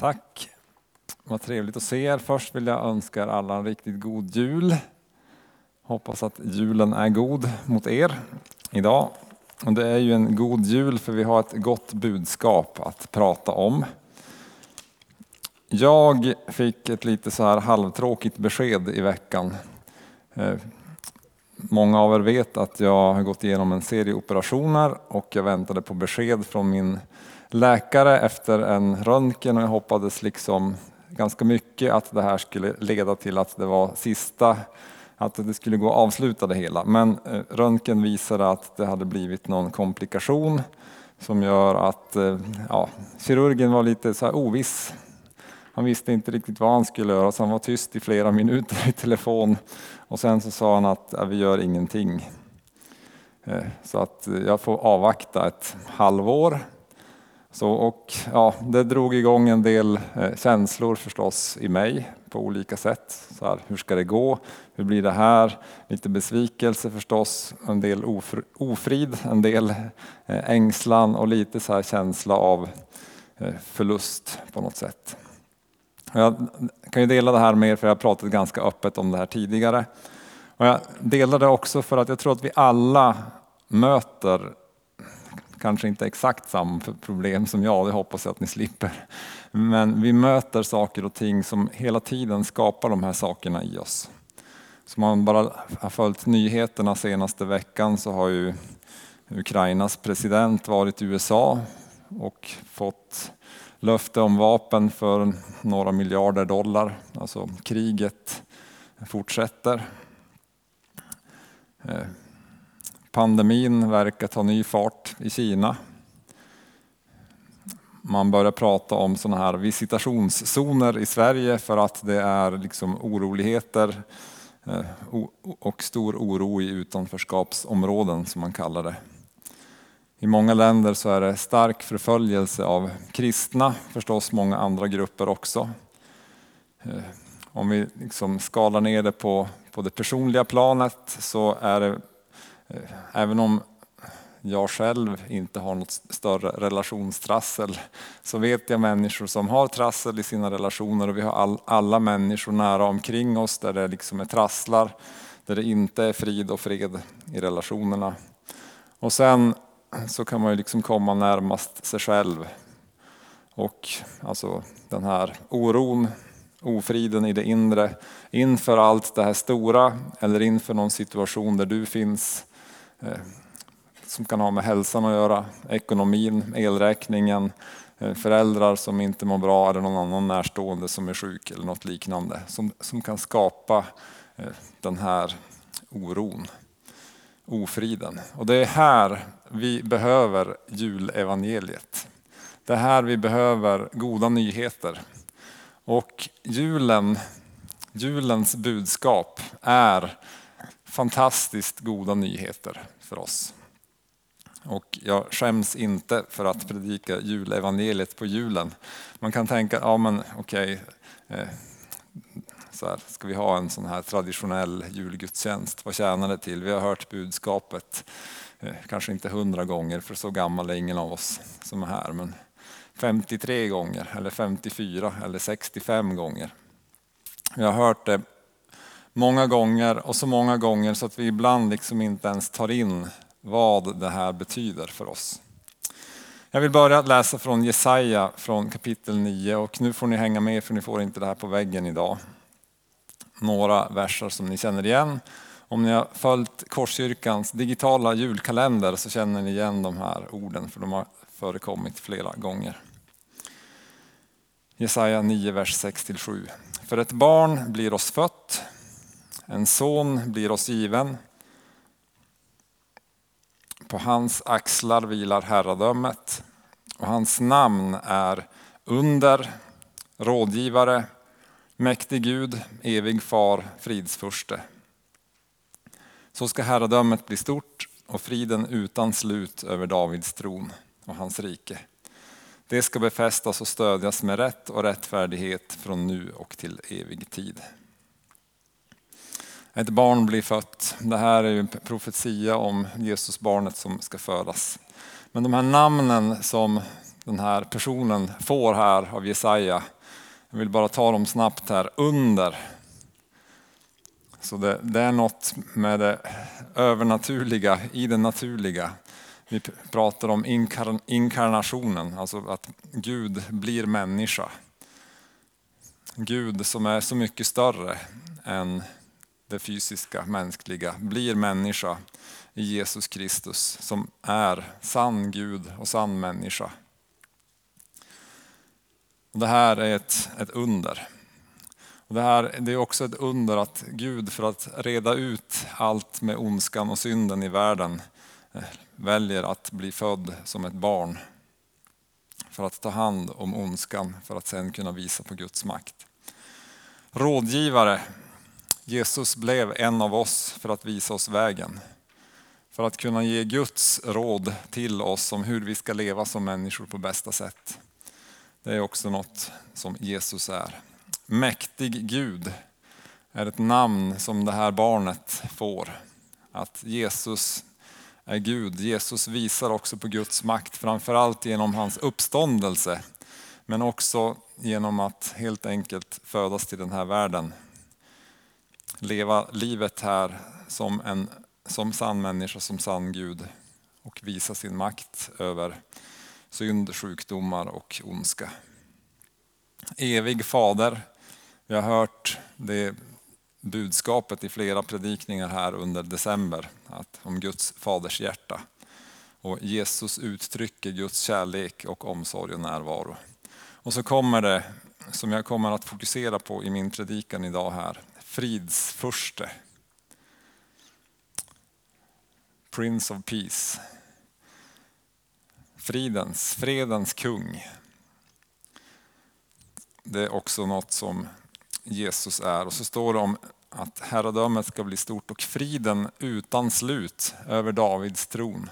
Tack. Vad trevligt att se er. Först vill jag önska er alla en riktigt god jul. Hoppas att julen är god mot er idag. Och det är ju en god jul för vi har ett gott budskap att prata om. Jag fick ett lite så här halvtråkigt besked i veckan. Eh, många av er vet att jag har gått igenom en serie operationer och jag väntade på besked från min läkare efter en röntgen och jag hoppades liksom ganska mycket att det här skulle leda till att det var sista, att det skulle gå att avsluta det hela. Men eh, röntgen visade att det hade blivit någon komplikation som gör att eh, ja, kirurgen var lite så här oviss. Han visste inte riktigt vad han skulle göra så han var tyst i flera minuter i telefon och sen så sa han att ja, vi gör ingenting. Eh, så att jag får avvakta ett halvår så, och, ja, det drog igång en del eh, känslor förstås i mig på olika sätt. Så här, hur ska det gå? Hur blir det här? Lite besvikelse förstås, en del ofrid, en del eh, ängslan och lite så här känsla av eh, förlust på något sätt. Jag kan ju dela det här med er för jag har pratat ganska öppet om det här tidigare. Och jag delar det också för att jag tror att vi alla möter kanske inte exakt samma problem som jag, det hoppas jag att ni slipper. Men vi möter saker och ting som hela tiden skapar de här sakerna i oss. Som man bara har följt nyheterna senaste veckan så har ju Ukrainas president varit i USA och fått löfte om vapen för några miljarder dollar. Alltså kriget fortsätter. Eh, Pandemin verkar ta ny fart i Kina. Man börjar prata om sådana här visitationszoner i Sverige för att det är liksom oroligheter eh, och stor oro i utanförskapsområden som man kallar det. I många länder så är det stark förföljelse av kristna, förstås många andra grupper också. Eh, om vi liksom skalar ner det på, på det personliga planet så är det även om jag själv inte har något större relationstrassel så vet jag människor som har trassel i sina relationer och vi har all, alla människor nära omkring oss där det liksom är trasslar, där det inte är frid och fred i relationerna. Och sen så kan man ju liksom komma närmast sig själv. Och alltså den här oron, ofriden i det inre inför allt det här stora eller inför någon situation där du finns Eh, som kan ha med hälsan att göra, ekonomin, elräkningen, eh, föräldrar som inte mår bra eller någon annan närstående som är sjuk eller något liknande som, som kan skapa eh, den här oron, ofriden. Och det är här vi behöver julevangeliet. Det är här vi behöver goda nyheter. Och julen, julens budskap är fantastiskt goda nyheter för oss. Och jag skäms inte för att predika julevangeliet på julen. Man kan tänka, ja men okej, okay, eh, så här, ska vi ha en sån här traditionell julgudstjänst? Vad tjänar det till? Vi har hört budskapet, eh, kanske inte hundra gånger, för så gammal är ingen av oss som är här, men 53 gånger, eller 54 eller 65 gånger. Vi har hört det många gånger och så många gånger så att vi ibland liksom inte ens tar in vad det här betyder för oss. Jag vill börja läsa från Jesaja från kapitel 9 och nu får ni hänga med för ni får inte det här på väggen idag. Några verser som ni känner igen. Om ni har följt Korskyrkans digitala julkalender så känner ni igen de här orden för de har förekommit flera gånger. Jesaja 9, vers 6-7. För ett barn blir oss fött, en son blir oss given. På hans axlar vilar herradömet och hans namn är under, rådgivare, mäktig Gud, evig far, fridsfurste. Så ska herradömet bli stort och friden utan slut över Davids tron och hans rike. Det ska befästas och stödjas med rätt och rättfärdighet från nu och till evig tid. Ett barn blir fött. Det här är ju en profetia om Jesusbarnet som ska födas. Men de här namnen som den här personen får här av Jesaja. Jag vill bara ta dem snabbt här. Under. Så det, det är något med det övernaturliga i det naturliga. Vi pratar om inkarnationen, alltså att Gud blir människa. Gud som är så mycket större än det fysiska, mänskliga, blir människa i Jesus Kristus som är sann Gud och sann människa. Det här är ett, ett under. Och det, här, det är också ett under att Gud för att reda ut allt med ondskan och synden i världen eh, väljer att bli född som ett barn. För att ta hand om ondskan för att sen kunna visa på Guds makt. Rådgivare. Jesus blev en av oss för att visa oss vägen. För att kunna ge Guds råd till oss om hur vi ska leva som människor på bästa sätt. Det är också något som Jesus är. Mäktig Gud är ett namn som det här barnet får. Att Jesus är Gud. Jesus visar också på Guds makt, framförallt genom hans uppståndelse. Men också genom att helt enkelt födas till den här världen. Leva livet här som, en, som sann människa, som sann Gud. Och visa sin makt över synd, sjukdomar och ondska. Evig fader. Vi har hört det budskapet i flera predikningar här under december att, om Guds faders hjärta. Och Jesus uttrycker Guds kärlek och omsorg och närvaro. Och så kommer det, som jag kommer att fokusera på i min predikan idag här, fridsförste. Prince of Peace. Fridens, fredens kung. Det är också något som Jesus är. Och så står det om att herradömet ska bli stort och friden utan slut över Davids tron.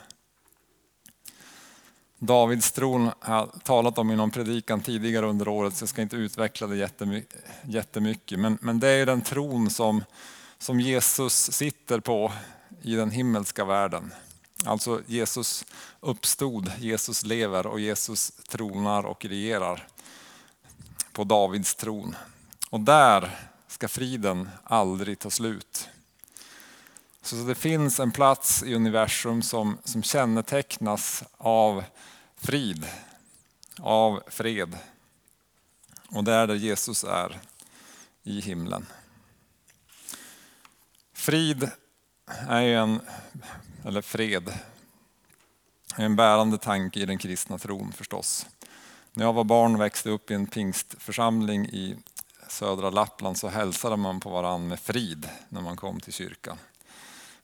Davids tron har jag talat om i någon predikan tidigare under året så jag ska inte utveckla det jättemycket. Men, men det är den tron som, som Jesus sitter på i den himmelska världen. Alltså Jesus uppstod, Jesus lever och Jesus tronar och regerar på Davids tron. Och där ska friden aldrig ta slut. Så det finns en plats i universum som, som kännetecknas av frid, av fred. Och det är där Jesus är i himlen. Frid är en, eller fred, är en bärande tanke i den kristna tron förstås. När jag var barn och växte upp i en pingstförsamling i södra Lappland så hälsade man på varandra med frid när man kom till kyrkan.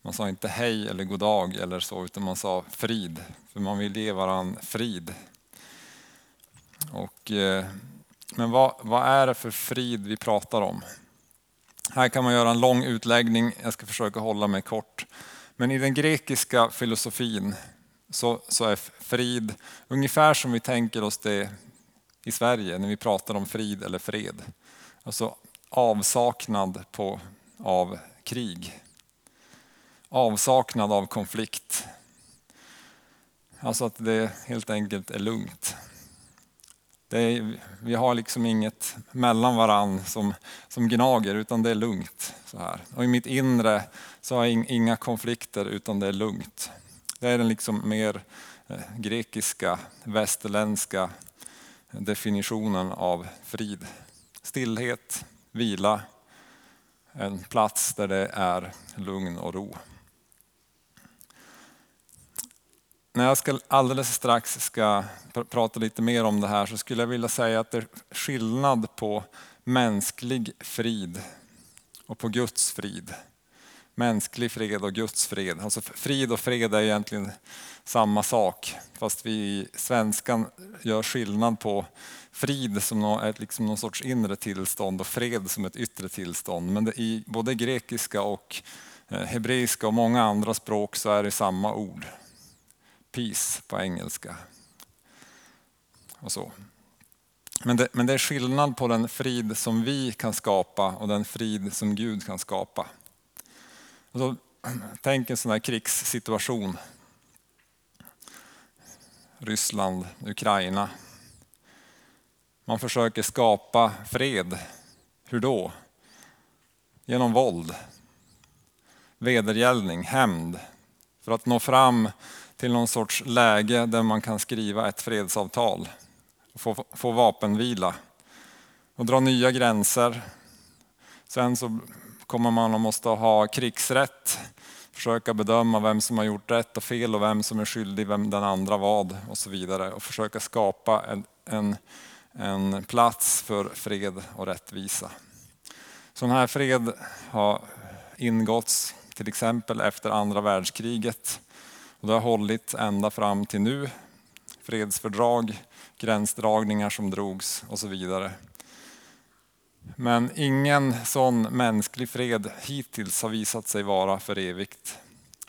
Man sa inte hej eller god dag eller så, utan man sa frid, för man vill ge varandra frid. Och, eh, men vad, vad är det för frid vi pratar om? Här kan man göra en lång utläggning, jag ska försöka hålla mig kort. Men i den grekiska filosofin så, så är frid ungefär som vi tänker oss det i Sverige när vi pratar om frid eller fred. Alltså avsaknad på, av krig. Avsaknad av konflikt. Alltså att det helt enkelt är lugnt. Är, vi har liksom inget mellan varann som, som gnager utan det är lugnt. Så här. Och i mitt inre så har jag inga konflikter utan det är lugnt. Det är den liksom mer eh, grekiska, västerländska definitionen av frid. Stillhet, vila, en plats där det är lugn och ro. När jag ska, alldeles strax ska prata lite mer om det här så skulle jag vilja säga att det är skillnad på mänsklig frid och på Guds frid. Mänsklig fred och Guds fred. Alltså frid och fred är egentligen samma sak fast vi i svenskan gör skillnad på frid som är liksom någon sorts inre tillstånd och fred som ett yttre tillstånd. Men i både grekiska och eh, hebreiska och många andra språk så är det samma ord. Peace på engelska. Och så. Men det, men det är skillnad på den frid som vi kan skapa och den frid som Gud kan skapa. Alltså, tänk en sån här krigssituation Ryssland, Ukraina. Man försöker skapa fred. Hur då? Genom våld, vedergällning, hämnd. För att nå fram till någon sorts läge där man kan skriva ett fredsavtal och få, få vapenvila och dra nya gränser. Sen så kommer man att måste ha krigsrätt, försöka bedöma vem som har gjort rätt och fel och vem som är skyldig, vem den andra vad och så vidare och försöka skapa en, en, en plats för fred och rättvisa. Sån här fred har ingåtts till exempel efter andra världskriget och det har hållit ända fram till nu. Fredsfördrag, gränsdragningar som drogs och så vidare. Men ingen sån mänsklig fred hittills har visat sig vara för evigt.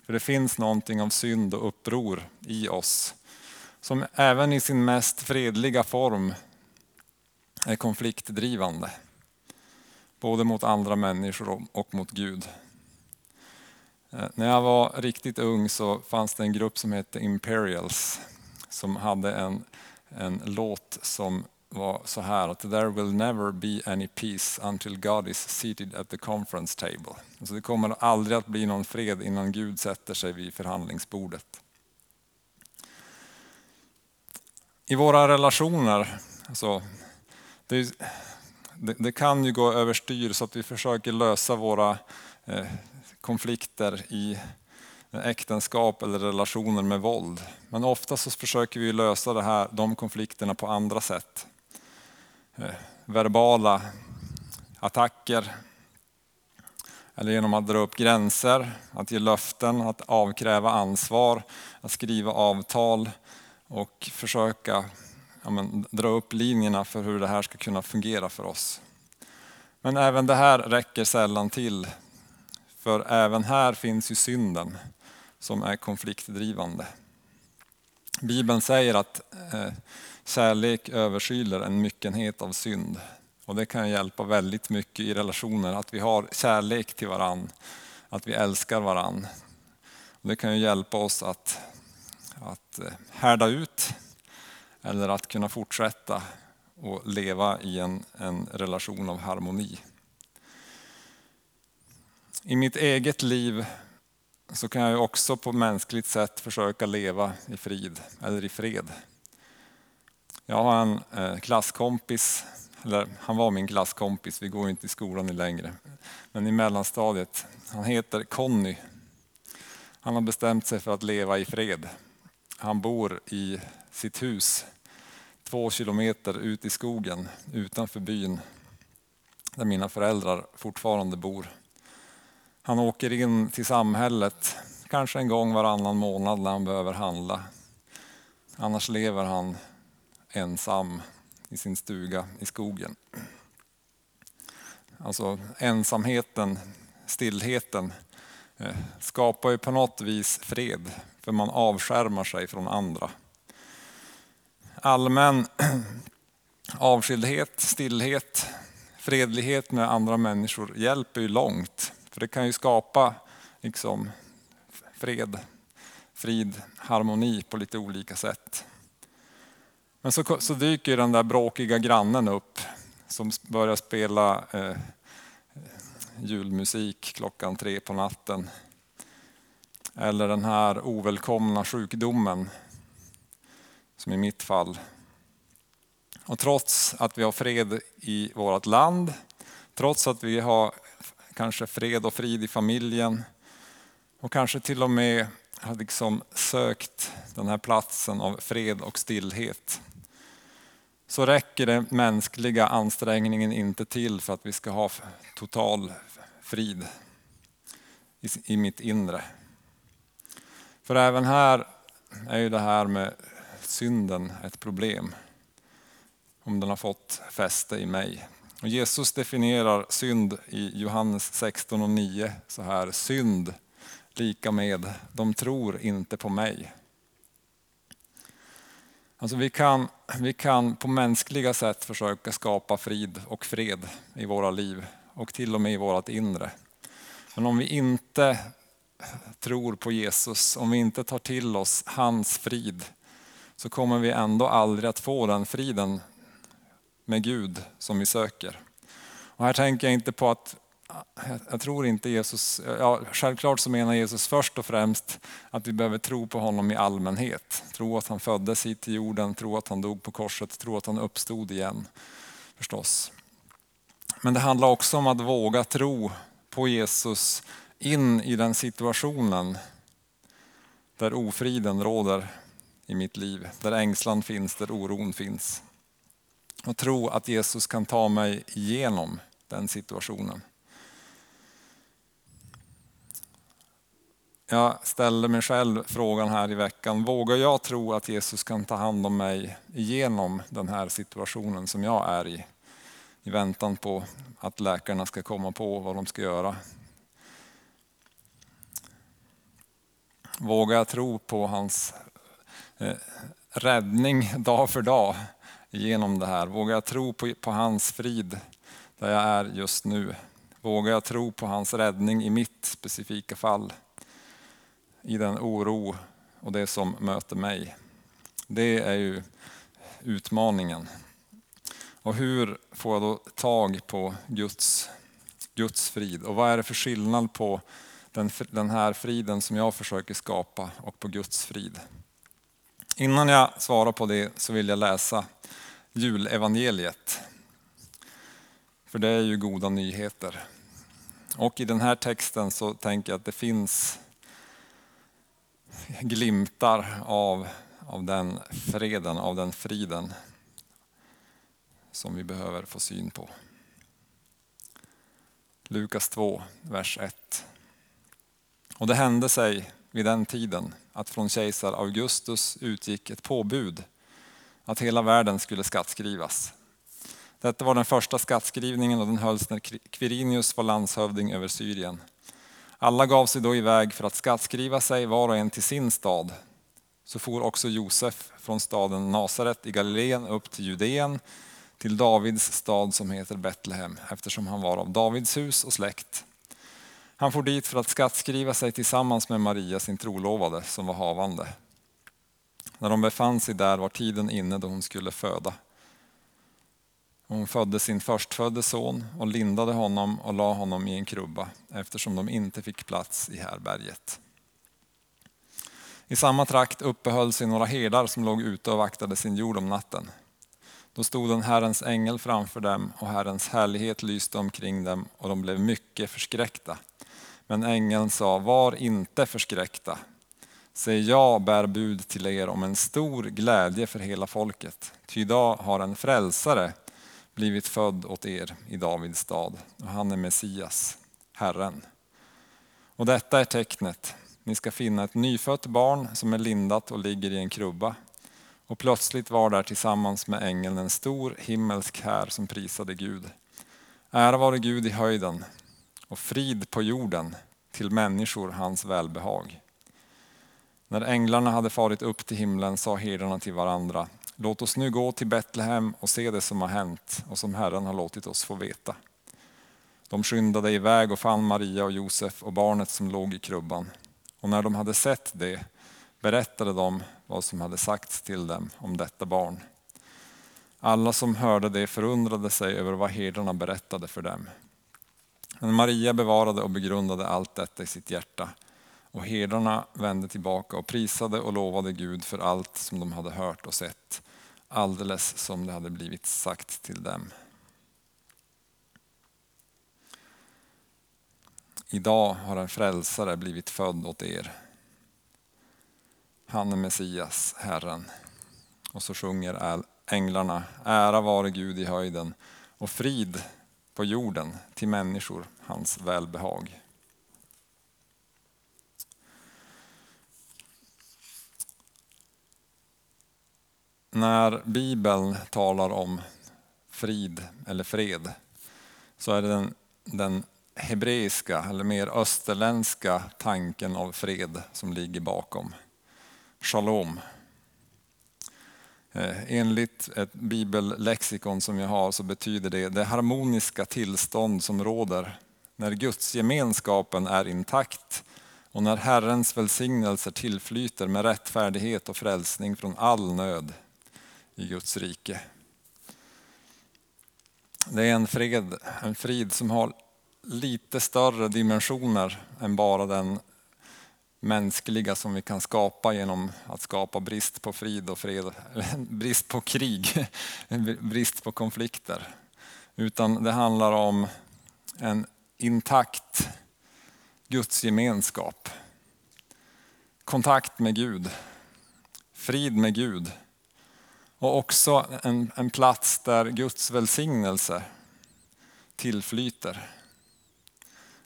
För det finns någonting av synd och uppror i oss som även i sin mest fredliga form är konfliktdrivande. Både mot andra människor och mot Gud. Eh, när jag var riktigt ung så fanns det en grupp som hette Imperials som hade en, en låt som var så här att there will never be any peace until God is seated at the conference table. Alltså det kommer aldrig att bli någon fred innan Gud sätter sig vid förhandlingsbordet. I våra relationer, alltså, det, det, det kan ju gå överstyr så att vi försöker lösa våra eh, konflikter i äktenskap eller relationer med våld. Men ofta så försöker vi lösa det här, de konflikterna på andra sätt. Eh, verbala attacker eller genom att dra upp gränser, att ge löften, att avkräva ansvar, att skriva avtal och försöka ja, men, dra upp linjerna för hur det här ska kunna fungera för oss. Men även det här räcker sällan till. För även här finns ju synden som är konfliktdrivande. Bibeln säger att eh, kärlek överskyler en myckenhet av synd. Och det kan hjälpa väldigt mycket i relationer, att vi har kärlek till varann, att vi älskar varann. Och det kan ju hjälpa oss att, att eh, härda ut eller att kunna fortsätta och leva i en, en relation av harmoni. I mitt eget liv så kan jag också på mänskligt sätt försöka leva i frid eller i fred. Jag har en eh, klasskompis, eller han var min klasskompis, vi går inte i skolan längre, men i mellanstadiet. Han heter Conny. Han har bestämt sig för att leva i fred. Han bor i sitt hus två kilometer ut i skogen utanför byn där mina föräldrar fortfarande bor. Han åker in till samhället, kanske en gång varannan månad när han behöver handla. Annars lever han ensam i sin stuga i skogen. Alltså ensamheten, stillheten eh, skapar ju på något vis fred, för man avskärmar sig från andra. Allmän avskildhet, stillhet, fredlighet med andra människor hjälper ju långt. För det kan ju skapa liksom, fred, frid, harmoni på lite olika sätt. Men så, så dyker den där bråkiga grannen upp som börjar spela eh, julmusik klockan tre på natten. Eller den här ovälkomna sjukdomen, som i mitt fall. Och trots att vi har fred i vårt land, trots att vi har kanske fred och frid i familjen och kanske till och med har liksom sökt den här platsen av fred och stillhet så räcker den mänskliga ansträngningen inte till för att vi ska ha total frid i mitt inre. För även här är ju det här med synden ett problem. Om den har fått fäste i mig. Och Jesus definierar synd i Johannes 16 och 9 så här. Synd lika med, de tror inte på mig. Alltså vi, kan, vi kan på mänskliga sätt försöka skapa frid och fred i våra liv och till och med i vårt inre. Men om vi inte tror på Jesus, om vi inte tar till oss hans frid, så kommer vi ändå aldrig att få den friden med Gud som vi söker. Och här tänker jag inte på att jag tror inte Jesus, ja, självklart så menar Jesus först och främst att vi behöver tro på honom i allmänhet. Tro att han föddes hit till jorden, tro att han dog på korset, tro att han uppstod igen. Förstås. Men det handlar också om att våga tro på Jesus in i den situationen där ofriden råder i mitt liv. Där ängslan finns, där oron finns. Och tro att Jesus kan ta mig igenom den situationen. Jag ställde mig själv frågan här i veckan, vågar jag tro att Jesus kan ta hand om mig igenom den här situationen som jag är i? I väntan på att läkarna ska komma på vad de ska göra. Vågar jag tro på hans eh, räddning dag för dag genom det här? Vågar jag tro på, på hans frid där jag är just nu? Vågar jag tro på hans räddning i mitt specifika fall? i den oro och det som möter mig. Det är ju utmaningen. Och hur får jag då tag på Guds, Guds frid? Och vad är det för skillnad på den, den här friden som jag försöker skapa och på Guds frid? Innan jag svarar på det så vill jag läsa julevangeliet. För det är ju goda nyheter. Och i den här texten så tänker jag att det finns glimtar av, av den freden, av den friden som vi behöver få syn på. Lukas 2, vers 1. Och det hände sig vid den tiden att från kejsar Augustus utgick ett påbud att hela världen skulle skattskrivas. Detta var den första skattskrivningen och den hölls när Quirinius var landshövding över Syrien. Alla gav sig då iväg för att skattskriva sig var och en till sin stad. Så for också Josef från staden Nasaret i Galileen upp till Judeen, till Davids stad som heter Betlehem, eftersom han var av Davids hus och släkt. Han for dit för att skattskriva sig tillsammans med Maria, sin trolovade, som var havande. När de befann sig där var tiden inne då hon skulle föda. Hon födde sin förstfödde son och lindade honom och la honom i en krubba eftersom de inte fick plats i härberget. I samma trakt uppehöll sig några herdar som låg ute och vaktade sin jord om natten. Då stod en Herrens ängel framför dem och Herrens härlighet lyste omkring dem och de blev mycket förskräckta. Men ängeln sa, var inte förskräckta. Se, jag bär bud till er om en stor glädje för hela folket. Ty idag har en frälsare blivit född åt er i Davids stad och han är Messias, Herren. Och detta är tecknet. Ni ska finna ett nyfött barn som är lindat och ligger i en krubba. Och plötsligt var där tillsammans med ängeln en stor himmelsk här som prisade Gud. Ära vare Gud i höjden och frid på jorden till människor hans välbehag. När änglarna hade farit upp till himlen sa herdarna till varandra Låt oss nu gå till Betlehem och se det som har hänt och som Herren har låtit oss få veta. De skyndade iväg och fann Maria och Josef och barnet som låg i krubban. Och när de hade sett det berättade de vad som hade sagts till dem om detta barn. Alla som hörde det förundrade sig över vad herdarna berättade för dem. Men Maria bevarade och begrundade allt detta i sitt hjärta. Och herdarna vände tillbaka och prisade och lovade Gud för allt som de hade hört och sett alldeles som det hade blivit sagt till dem. Idag har en frälsare blivit född åt er. Han är Messias, Herren. Och så sjunger änglarna, ära vare Gud i höjden och frid på jorden till människor, hans välbehag. När Bibeln talar om frid eller fred så är det den, den hebreiska eller mer österländska tanken av fred som ligger bakom. Shalom. Eh, enligt ett bibellexikon som jag har så betyder det det harmoniska tillstånd som råder när gudsgemenskapen är intakt och när Herrens välsignelser tillflyter med rättfärdighet och frälsning från all nöd i Guds rike. Det är en fred, en frid som har lite större dimensioner än bara den mänskliga som vi kan skapa genom att skapa brist på frid och fred, brist på krig, brist på konflikter. Utan det handlar om en intakt Guds gemenskap. Kontakt med Gud, frid med Gud och också en, en plats där Guds välsignelse tillflyter.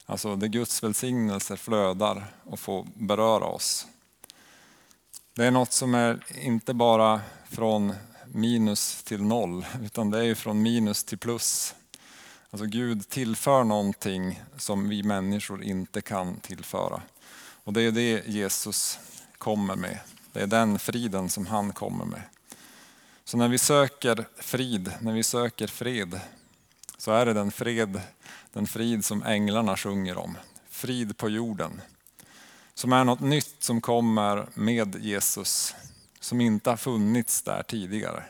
Alltså där Guds välsignelse flödar och får beröra oss. Det är något som är inte bara från minus till noll, utan det är från minus till plus. Alltså Gud tillför någonting som vi människor inte kan tillföra. Och det är det Jesus kommer med. Det är den friden som han kommer med. Så när vi söker frid, när vi söker fred, så är det den fred, den frid som änglarna sjunger om. Frid på jorden. Som är något nytt som kommer med Jesus, som inte har funnits där tidigare.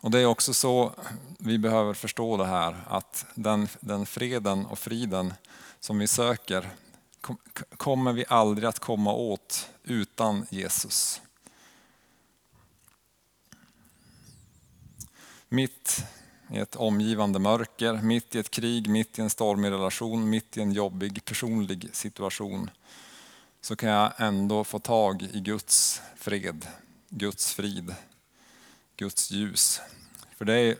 Och Det är också så vi behöver förstå det här, att den, den freden och friden som vi söker kommer vi aldrig att komma åt utan Jesus. Mitt i ett omgivande mörker, mitt i ett krig, mitt i en stormig relation, mitt i en jobbig personlig situation så kan jag ändå få tag i Guds fred, Guds frid, Guds ljus. För det är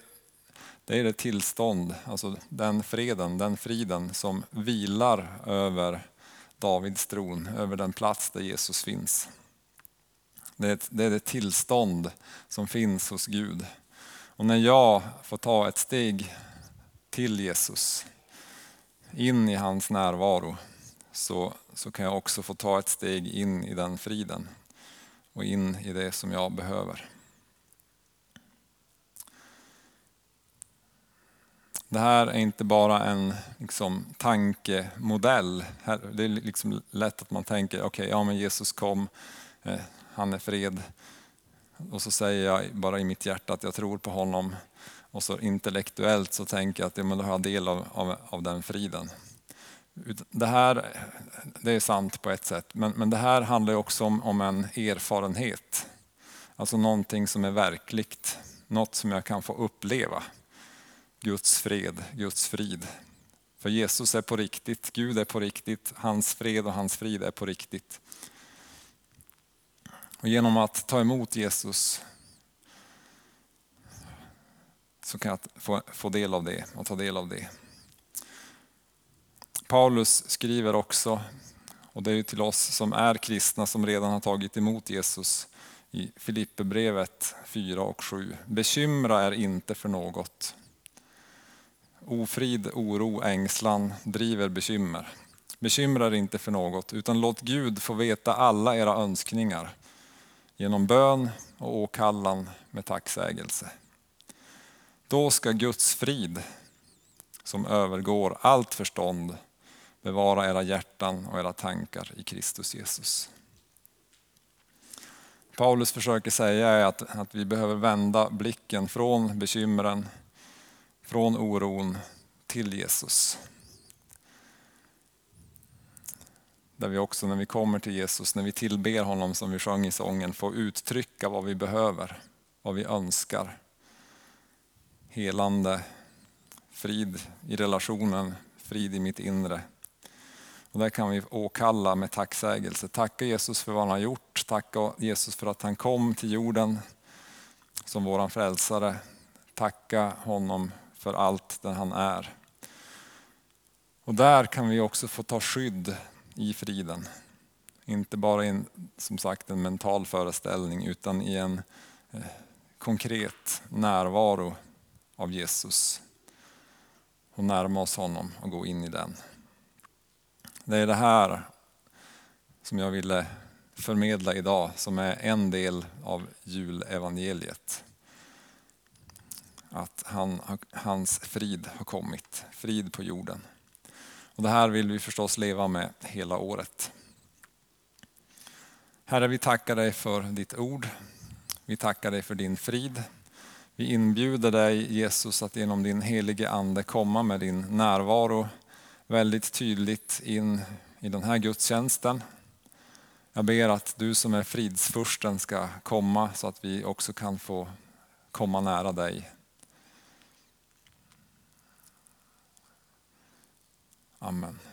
det, är det tillstånd, alltså den freden, den friden som vilar över Davids tron, över den plats där Jesus finns. Det är, det är det tillstånd som finns hos Gud. Och när jag får ta ett steg till Jesus, in i hans närvaro, så, så kan jag också få ta ett steg in i den friden och in i det som jag behöver. Det här är inte bara en liksom, tankemodell. Det är liksom lätt att man tänker, okej, okay, ja men Jesus kom, eh, han är fred. Och så säger jag bara i mitt hjärta att jag tror på honom. Och så intellektuellt så tänker jag att ja, men då har jag del av, av, av den friden. Det här det är sant på ett sätt, men, men det här handlar också om, om en erfarenhet. Alltså någonting som är verkligt, något som jag kan få uppleva. Guds fred, Guds frid. För Jesus är på riktigt, Gud är på riktigt, hans fred och hans frid är på riktigt. Och genom att ta emot Jesus så kan jag få, få del av det och ta del av det. Paulus skriver också, och det är till oss som är kristna som redan har tagit emot Jesus i Filipperbrevet 4 och 7. Bekymra er inte för något. Ofrid, oro, ängslan driver bekymmer. Bekymra er inte för något, utan låt Gud få veta alla era önskningar genom bön och åkallan med tacksägelse. Då ska Guds frid, som övergår allt förstånd, bevara era hjärtan och era tankar i Kristus Jesus. Paulus försöker säga att, att vi behöver vända blicken från bekymren från oron till Jesus. Där vi också när vi kommer till Jesus, när vi tillber honom som vi sjöng i sången, får uttrycka vad vi behöver, vad vi önskar. Helande, frid i relationen, frid i mitt inre. Och där kan vi åkalla med tacksägelse. Tacka Jesus för vad han har gjort, tacka Jesus för att han kom till jorden som våran frälsare. Tacka honom för allt det han är. Och där kan vi också få ta skydd i friden. Inte bara i en, som sagt, en mental föreställning utan i en eh, konkret närvaro av Jesus. Och närma oss honom och gå in i den. Det är det här som jag ville förmedla idag som är en del av julevangeliet att han, hans frid har kommit, frid på jorden. Och det här vill vi förstås leva med hela året. Herre, vi tackar dig för ditt ord. Vi tackar dig för din frid. Vi inbjuder dig Jesus att genom din helige Ande komma med din närvaro väldigt tydligt in i den här gudstjänsten. Jag ber att du som är fridsfursten ska komma så att vi också kan få komma nära dig. Amen.